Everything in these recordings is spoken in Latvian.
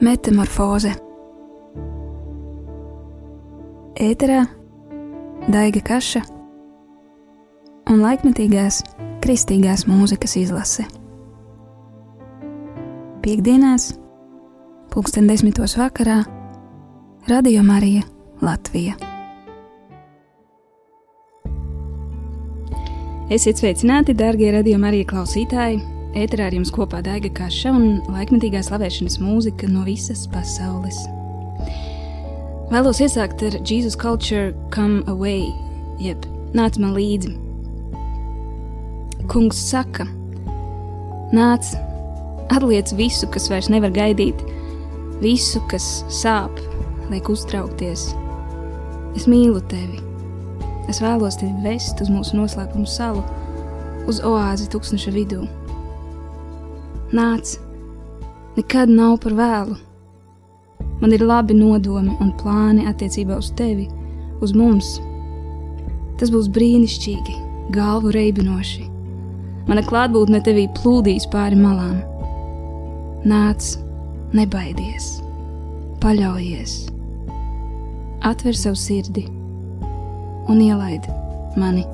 Metamorfoze Ēterā Daiga Kaša un laikmetīgās kristīgās mūzikas izlase. Piektdienās, pulksten desmitos vakarā, Radio Marija Latvija. Esiet sveicināti, darbie radio Marija klausītāji! Ēterā ar jums kopā Daiga Kaša un laikmetīgā slavēšanas mūzika no visas pasaules. Vēlos iesākt ar Jesus Culture Come Away, jeb nāc man līdzi. Kungs saka, nāc, atliec visu, kas vairs nevar gaidīt, visu, kas sāp, liek uztraukties. Es mīlu tevi. Es vēlos tevi vest uz mūsu noslēpumu salu, uz oāzi tūkstoša vidū nāc, nekad nav par vēlu. Man ir labi nodomi un plāni attiecībā uz tevi, uz mums. Tas būs brīnišķīgi, galvu reibinoši. Mana klātbūtne tevī plūdīs pāri malām. Nāc, nebaidies, paļaujies, atver savu sirdi un ielaidi mani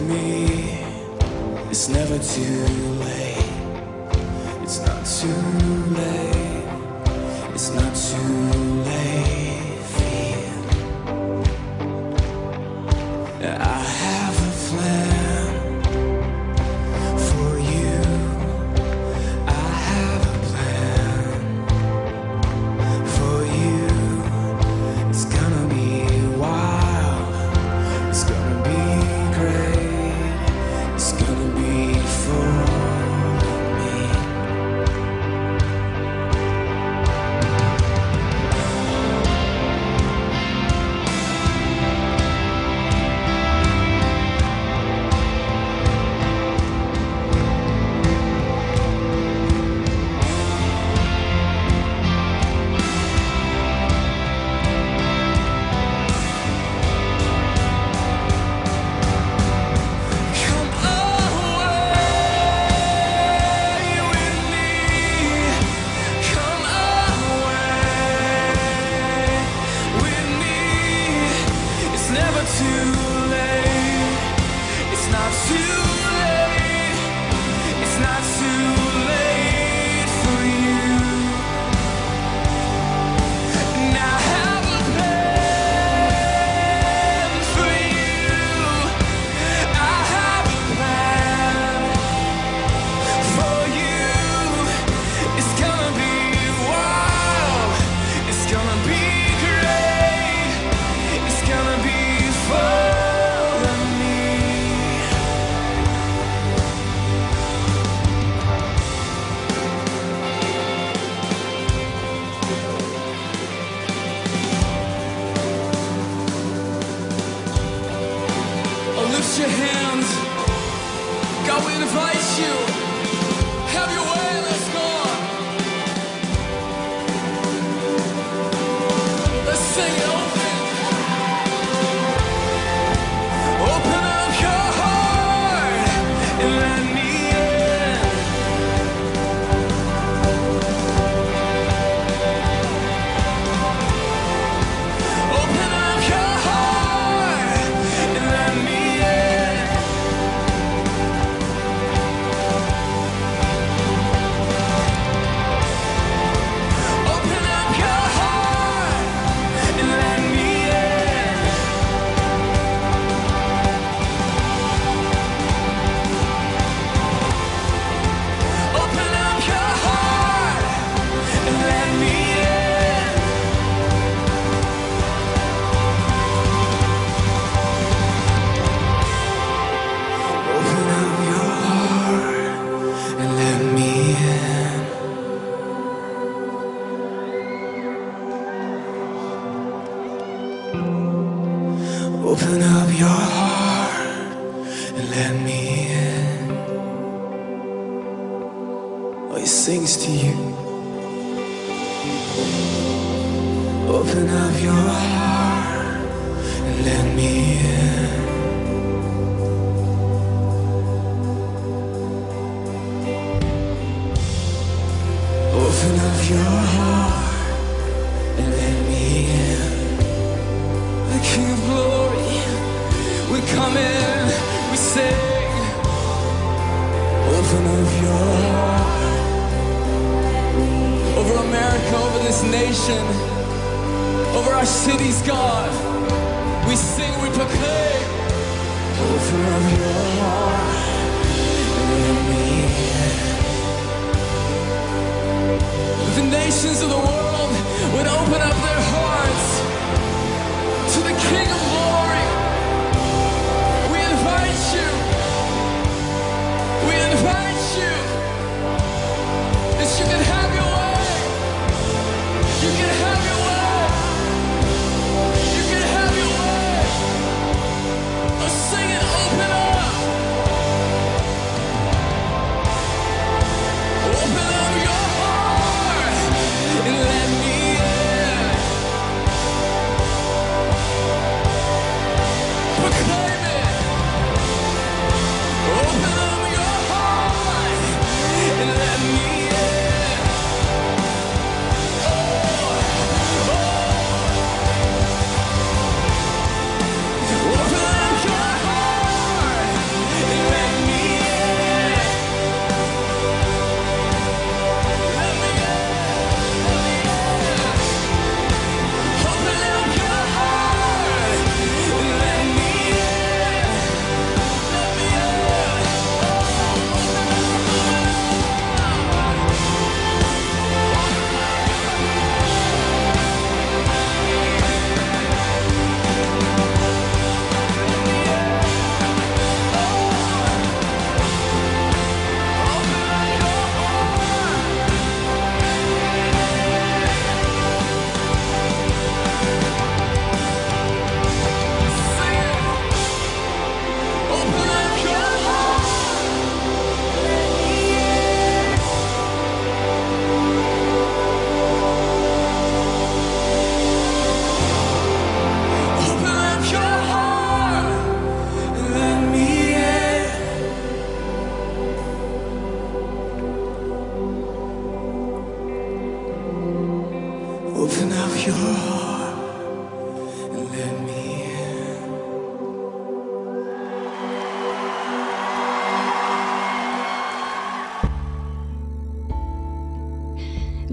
with me. It's never too late. It's not too late.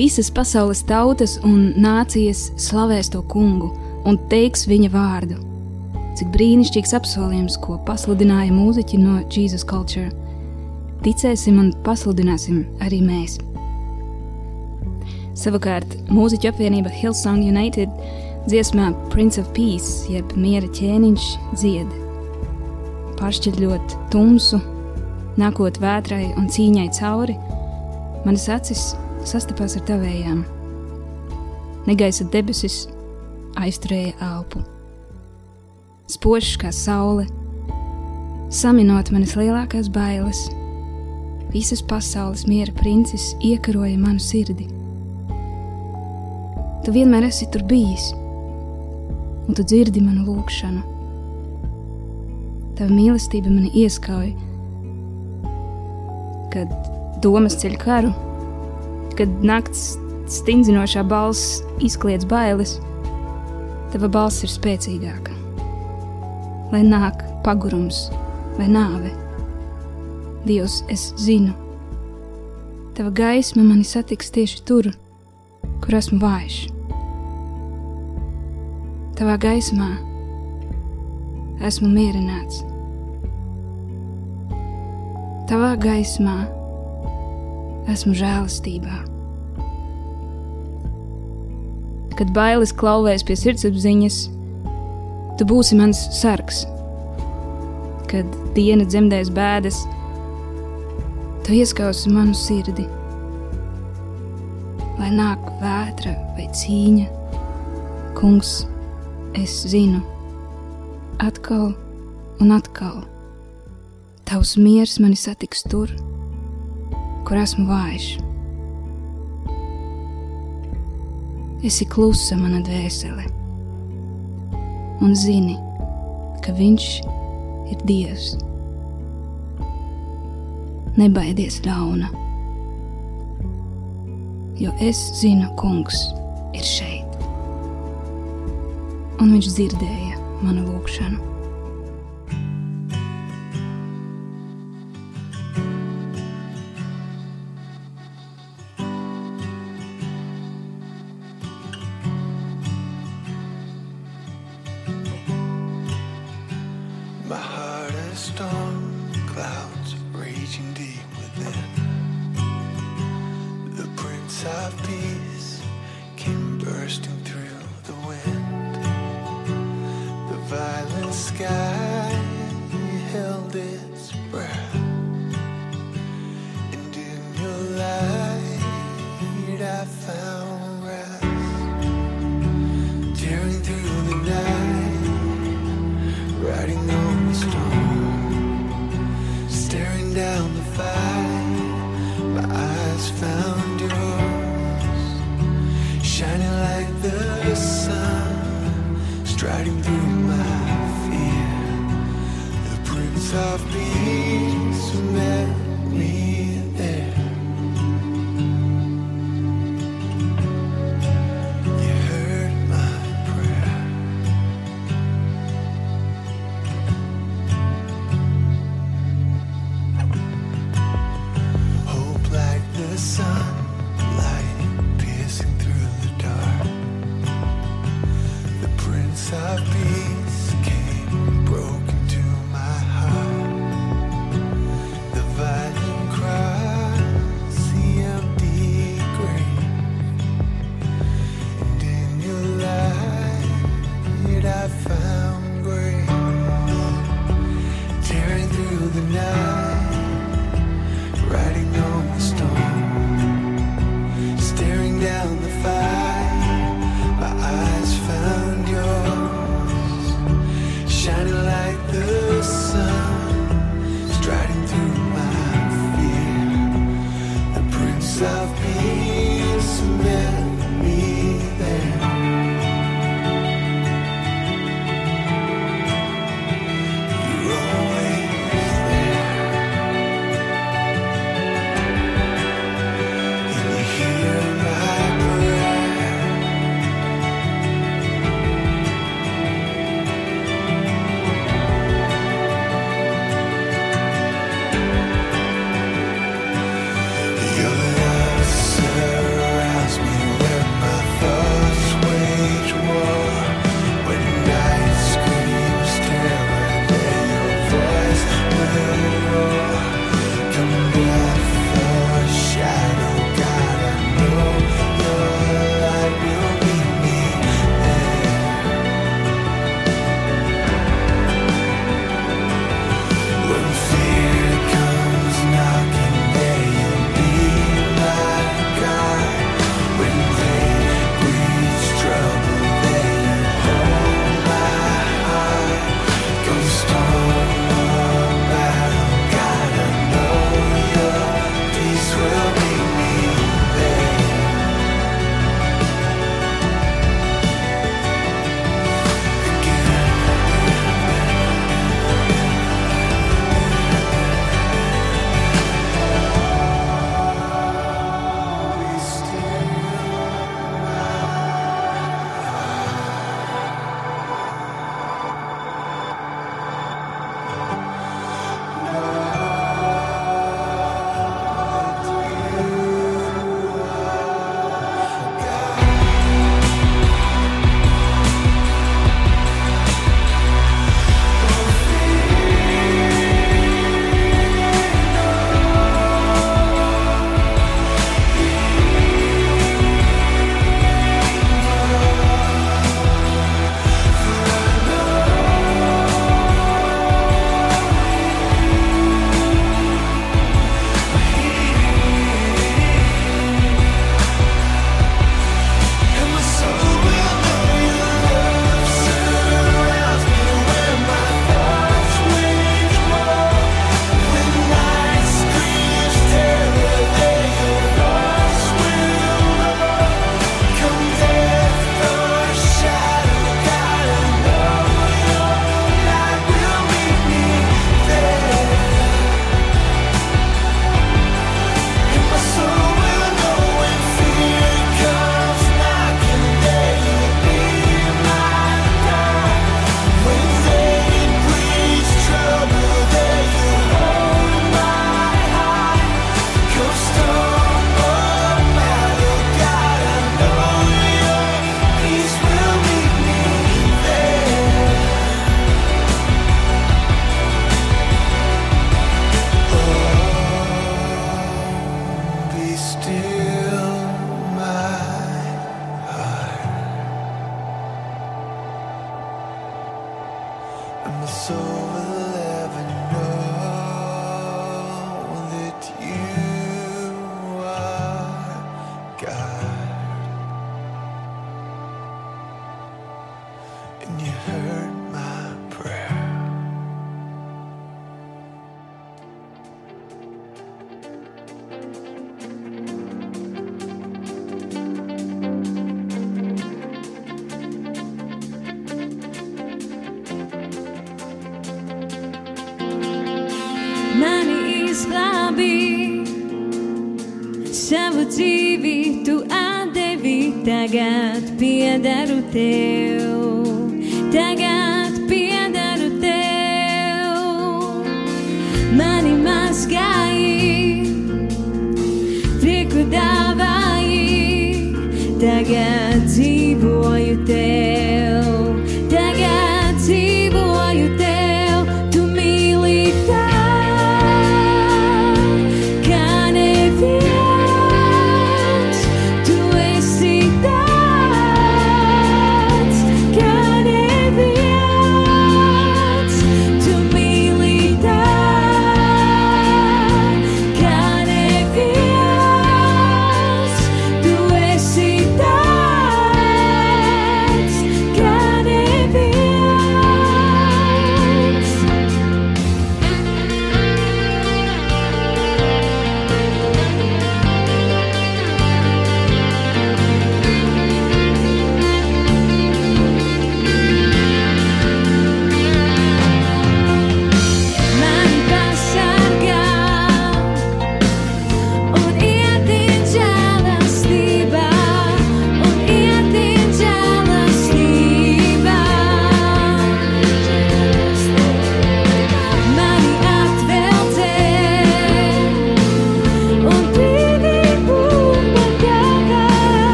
Visas pasaules tautas un nācijas slavēs to kungu un teiks viņa vārdu. Cik brīnišķīgs apsolījums, ko pasludināja mūziķi no Jesus Culture. Ticēsim un pasludināsim arī mēs. Savukārt, mūziķu apvienība Hillsong United dziesmā Prince of Peace, jeb miera ķēniņš, dzied. Pāršķiļot tumsu, nākot vētrai un cīņai cauri, manas acis sastapās ar tavējām. Negaisa debesis aizturēja elpu. Spožs kā saule, saminot manas lielākās bailes, visas pasaules miera princis iekaroja manu sirdi. Tu vienmēr esi tur bijis, un tu dzirdi manu lūgšanu. Tava mīlestība mani ieskauj, kad domas ceļ karu, kad nakts stingzinošā balss izkliedz bailes, tava balss ir spēcīgāka. Lai nāk pagurums vai nāve, Dievs, es zinu, tava gaisma mani satiks tieši tur, kur esmu vājš. Tavā gaismā esmu mierināts. Tavā gaismā esmu esmu žēlastībā. Kad bailes klauvēs pie sirdsapziņas, tu būsi mans sargs. Kad diena dzemdēs bēdas, tu ieskausi manu sirdi. Lai nāk vētra vai cīņa, kungs, es zinu, atkal un atkal tavs miers mani satiks tur, kur kur esmu vājš. Esi klusa mana dvēsele, un zini, ka Viņš ir Dievs. Nebaidies ļauna, jo es zinu, Kungs ir šeit, un Viņš dzirdēja manu lūgšanu. deram o teu.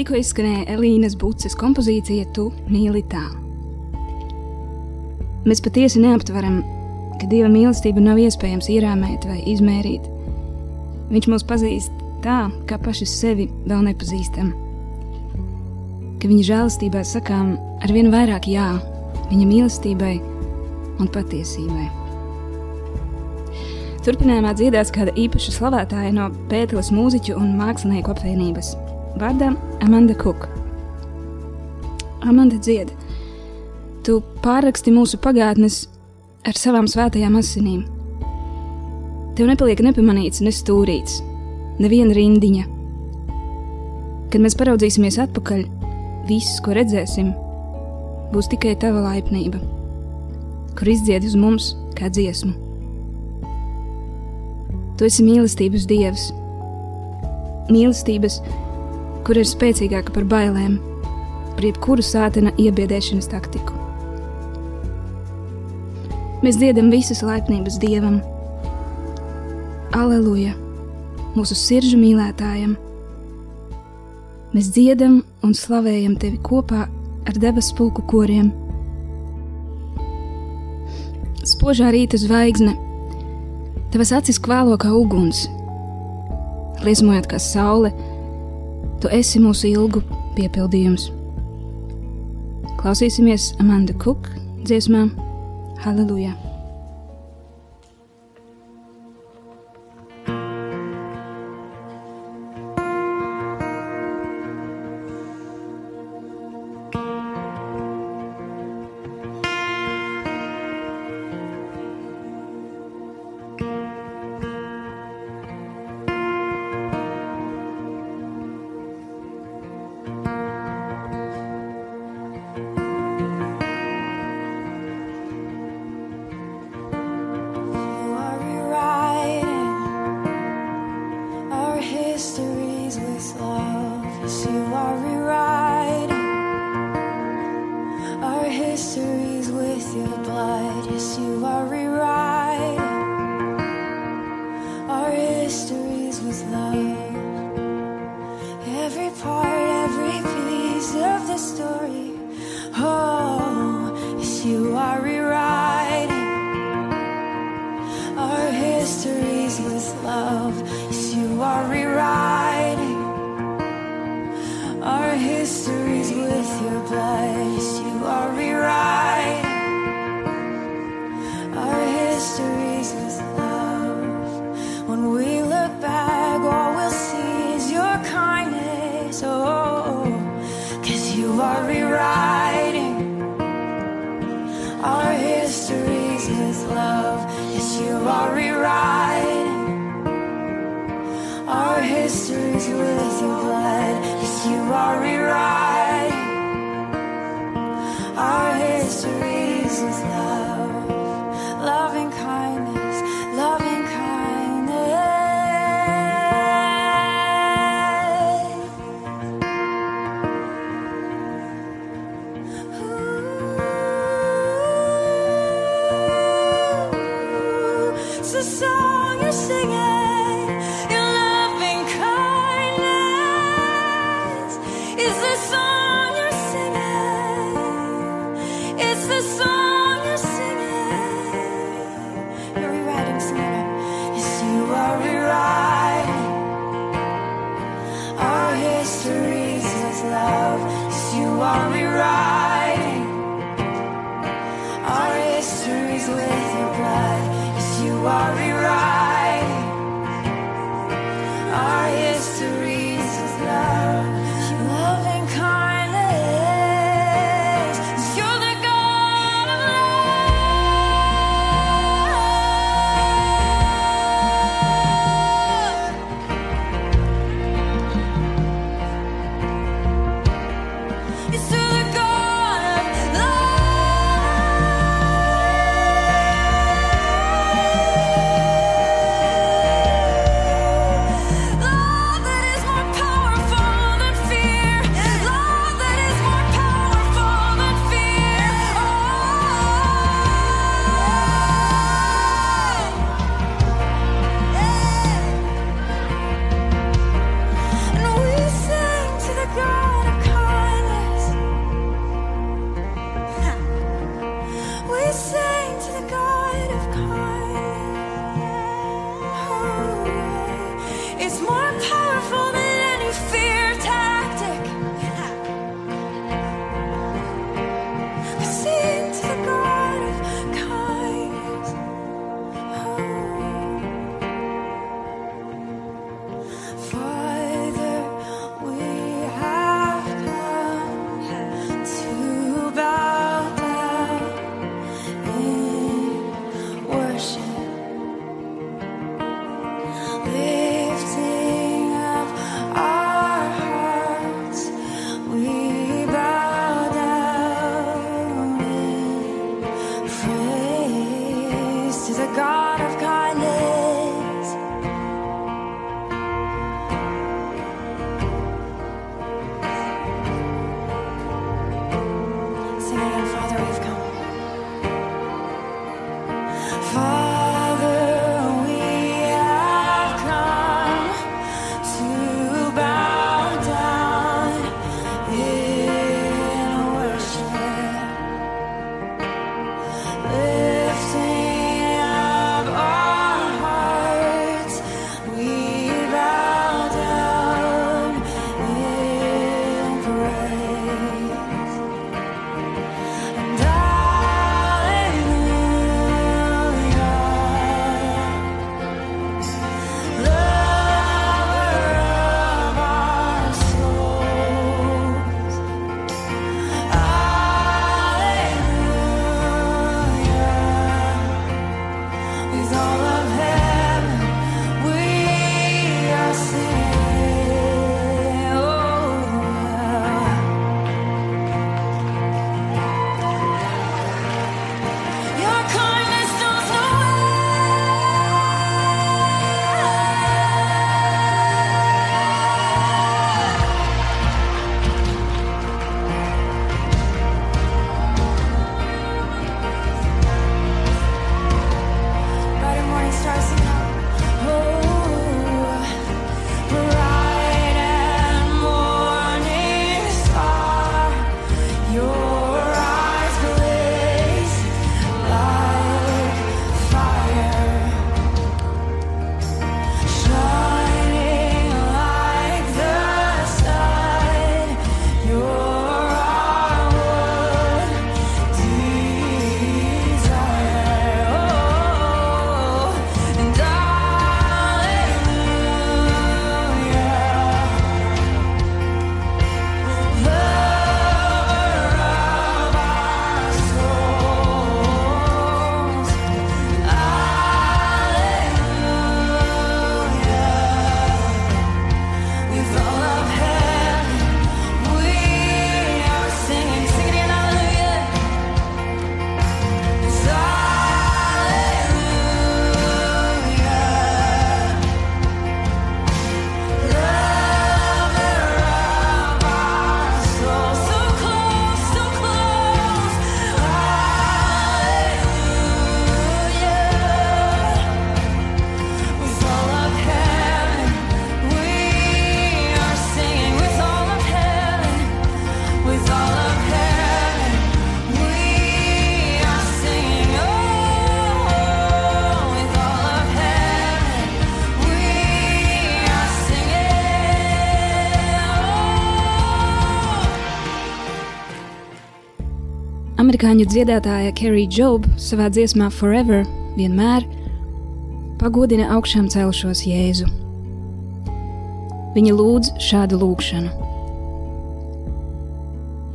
Tikko izskanēja Elīnas Buces kompozīcija Tu mīlitā. Mēs patiesi neaptveram, ka dieva mīlestību nav iespējams ierāmēt vai izmērīt. Viņš mūs pazīst tā, kā paši sevi vēl nepazīstam. Ka viņa žēlastībā sakām ar vien vairāk jā viņa mīlestībai un patiesībai. Turpinājumā dziedās kāda īpaša slavētāja no Pēteras mūziķu un mākslinieku apvienības vārdā Amanda Cook. Amanda dzied, tu pārraksti mūsu pagātnes ar savām svētajām asinīm. Tev nepaliek nepamanīts, ne stūrīts, neviena rindiņa. Kad mēs paraudzīsimies atpakaļ, viss, ko redzēsim, būs tikai tava laipnība, kur izdzied uz mums kā dziesmu. Tu esi mīlestības dievs, mīlestības dievs kur ir spēcīgāka par bailēm, par jebkuru sātena iebiedēšanas taktiku. Mēs dziedam visas laipnības dievam. Aleluja! Mūsu sirdžu mīlētājam! Mēs dziedam un slavējam tevi kopā ar debesu pulku koriem. Spožā rīta zvaigzne, tavas acis kvēlo kā uguns, liesmojot kā saule, tu esi mūsu ilgu piepildījums. Klausīsimies Amanda Cook dziesmām Hallelujah. You are rewriting our histories with love. Yes, you are rewriting our histories with your blood. Yes, you are rewriting our histories with your blood. Yes, you are rewriting our histories with love, want me right. Our history's with your blood. Yes, you are me right. Amerikāņu dziedātāja Kerija Job savā dziesmā Forever vienmēr pagodina augšām celšos Jēzu. Viņa lūdz šādu lūgšanu: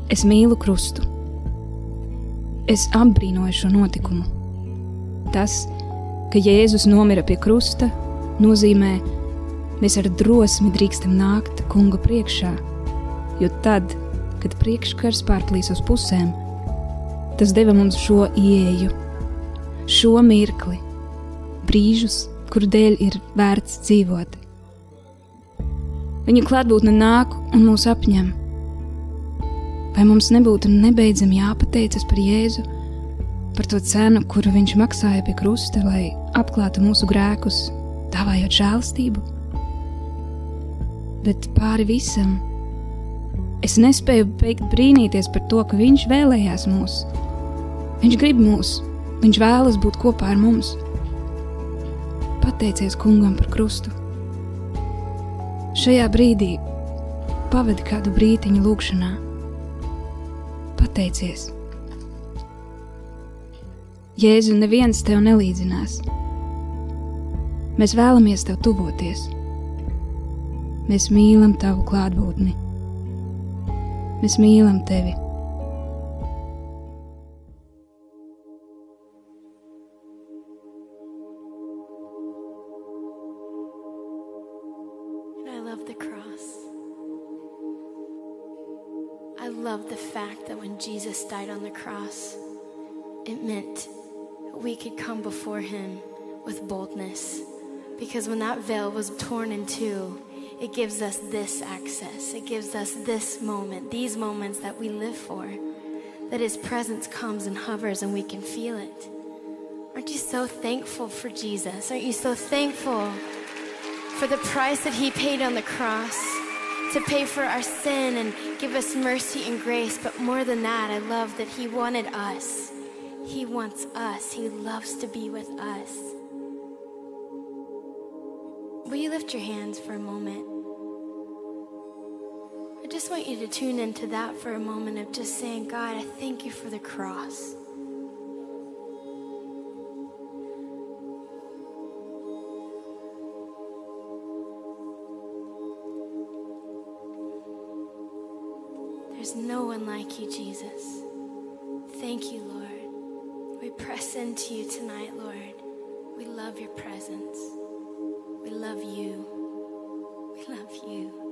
Es mīlu krustu. Es apbrīnoju šo notikumu. Tas, ka Jēzus nomira pie krusta, nozīmē, mēs ar drosmi drīkstam nākt kunga priekšā, jo tad, kad priekškars pārplīs uz pusēm, tas deva mums šo ieeju, šo mirkli, brīžus, kuru dēļ ir vērts dzīvot. Viņa klātbūtne nāk un mūs apņem. Vai mums nebūtu nebeidzami jāpateicas par Jēzu, par to cenu, kuru viņš maksāja pie krusta, lai apklātu mūsu grēkus, dāvājot žēlstību? Bet pāri visam es nespēju beigt brīnīties par to, ka viņš vēlējās mūs. Viņš grib mūs, viņš vēlas būt kopā ar mums pateicies kungam par krustu. Šajā brīdī pavadi kādu brīdiņu lūgšanā. Pateicies! Jēzu neviens tev nelīdzinās. Mēs vēlamies tev tuvoties. Mēs mīlam tavu klātbūtni. Mēs mīlam tevi! Died on the cross, it meant we could come before him with boldness. Because when that veil was torn in two, it gives us this access. It gives us this moment, these moments that we live for. That his presence comes and hovers and we can feel it. Aren't you so thankful for Jesus? Aren't you so thankful? for the price that he paid on the cross to pay for our sin and give us mercy and grace. But more than that, I love that he wanted us. He wants us. He loves to be with us. Will you lift your hands for a moment? I just want you to tune into that for a moment of just saying, God, I thank you for the cross. No one like you, Jesus. Thank you, Lord. We press into you tonight, Lord. We love your presence. We love you. We love you.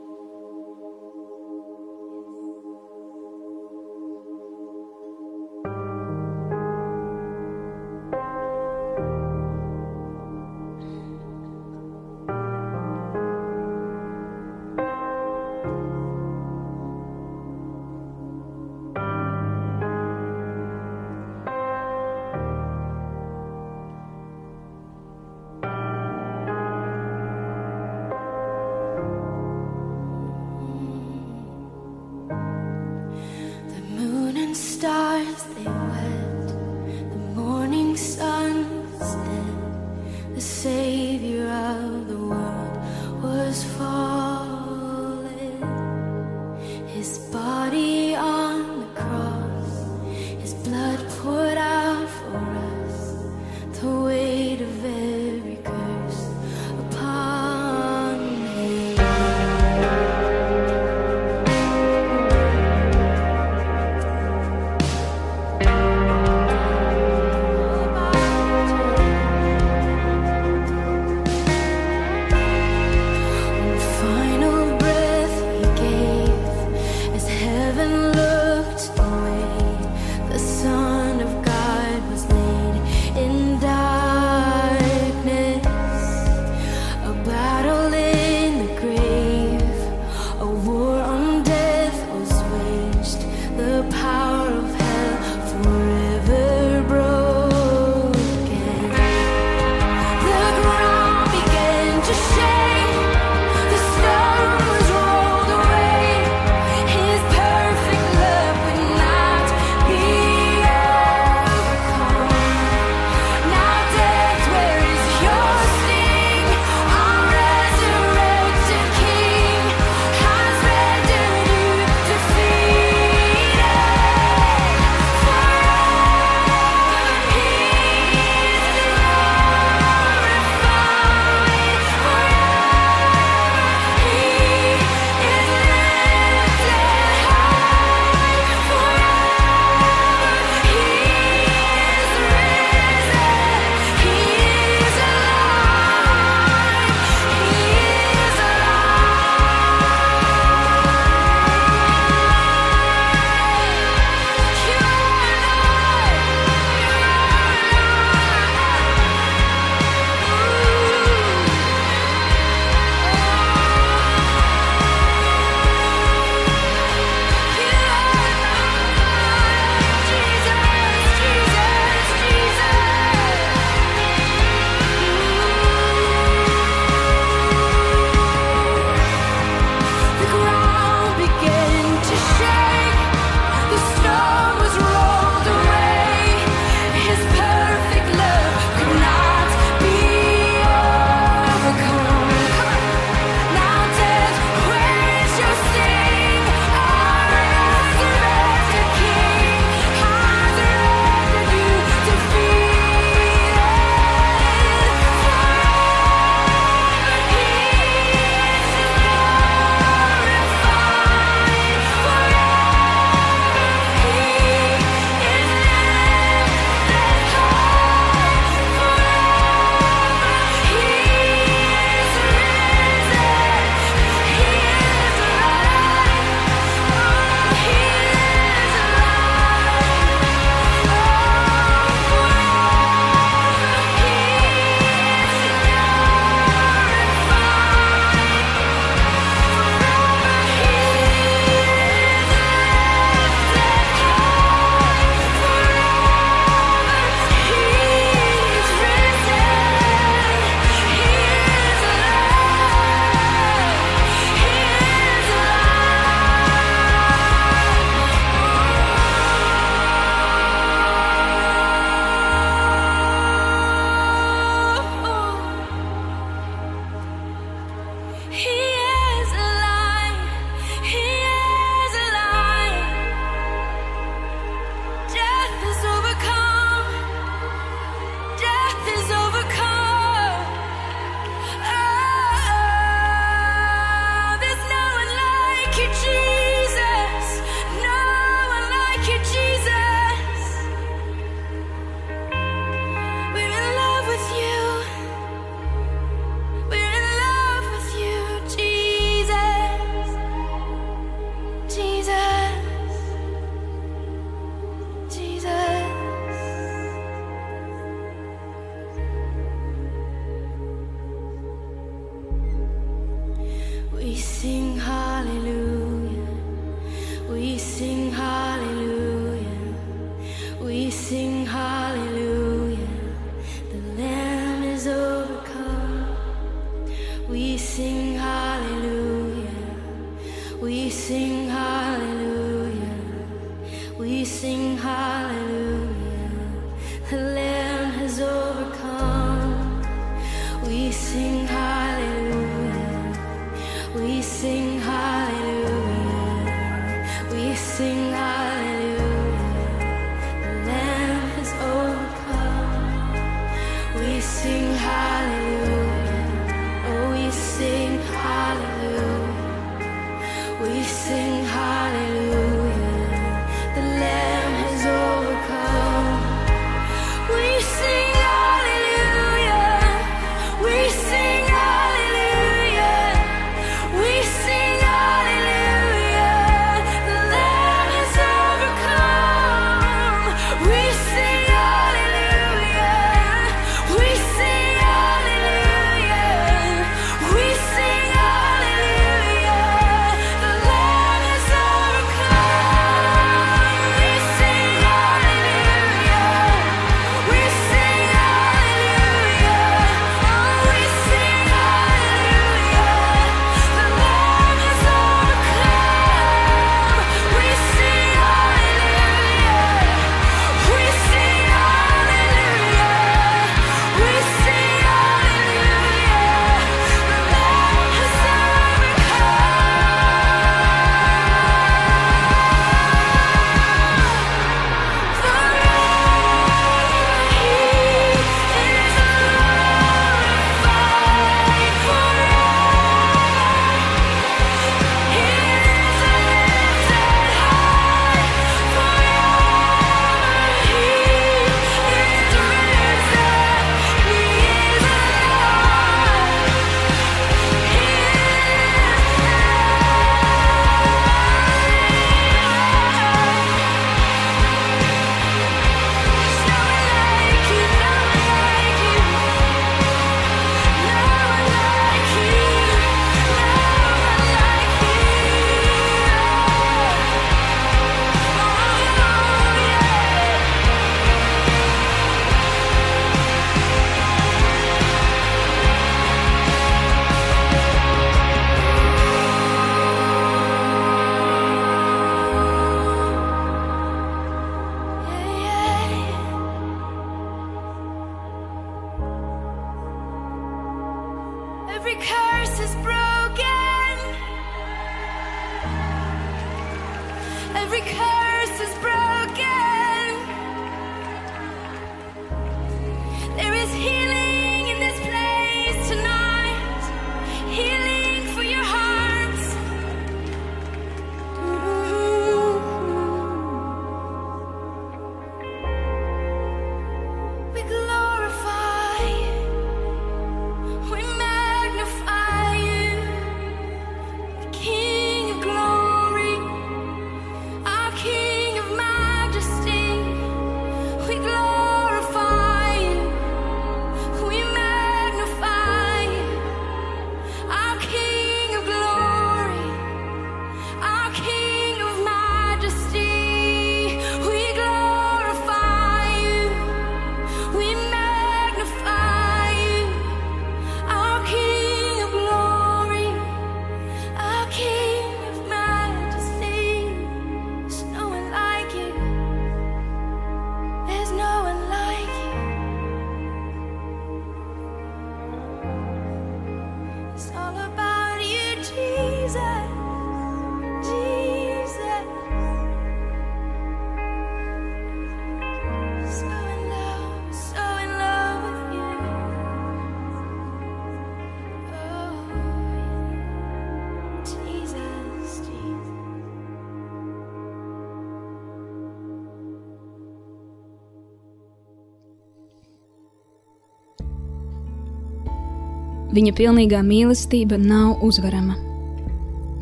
Viņa pilnīgā mīlestība nav uzvarama.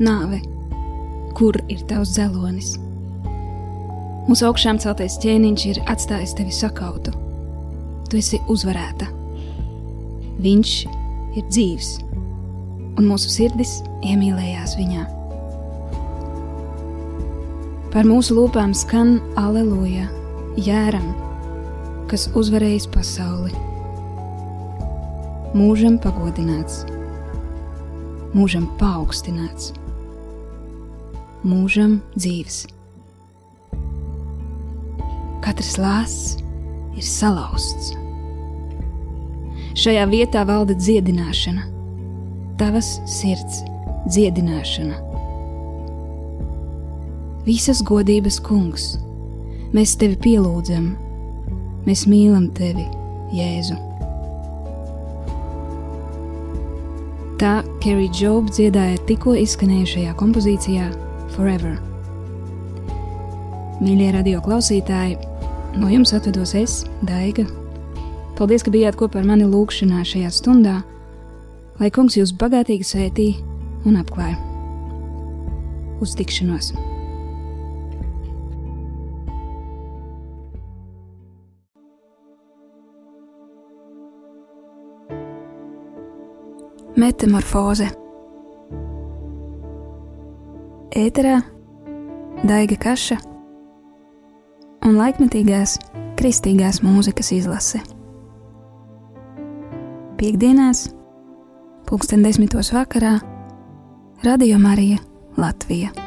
Nāve, kur ir tavs zelonis? Mūsu augšām celtais ķēniņš ir atstājis tevi sakautu. Tu esi uzvarēta. Viņš ir dzīvs, un mūsu sirdis iemīlējās viņā. Par mūsu lūpām skan aleluja, jēram, kas uzvarējis pasauli mūžam pagodināts, mūžam paaugstināts, mūžam dzīves. Katrs lāsts ir salauzts. Šajā vietā valda dziedināšana, tavas sirds dziedināšana. Visas godības kungs, mēs tevi pielūdzam, mēs mīlam tevi, Jēzu! Tā Kerry Job dziedāja tikko izskanējušajā kompozīcijā Forever. Mīļie radio klausītāji, no jums atvedos es, Daiga. Paldies, ka bijāt kopā ar mani lūgšanā šajā stundā, lai kungs jūs bagātīgi svētī un apklāj. Uz tikšanos! Metamorfoze Ēterā Daiga Kaša un laikmetīgās kristīgās mūzikas izlase. Piektdienās, pulksten desmitos vakarā, Radio Marija Latvija.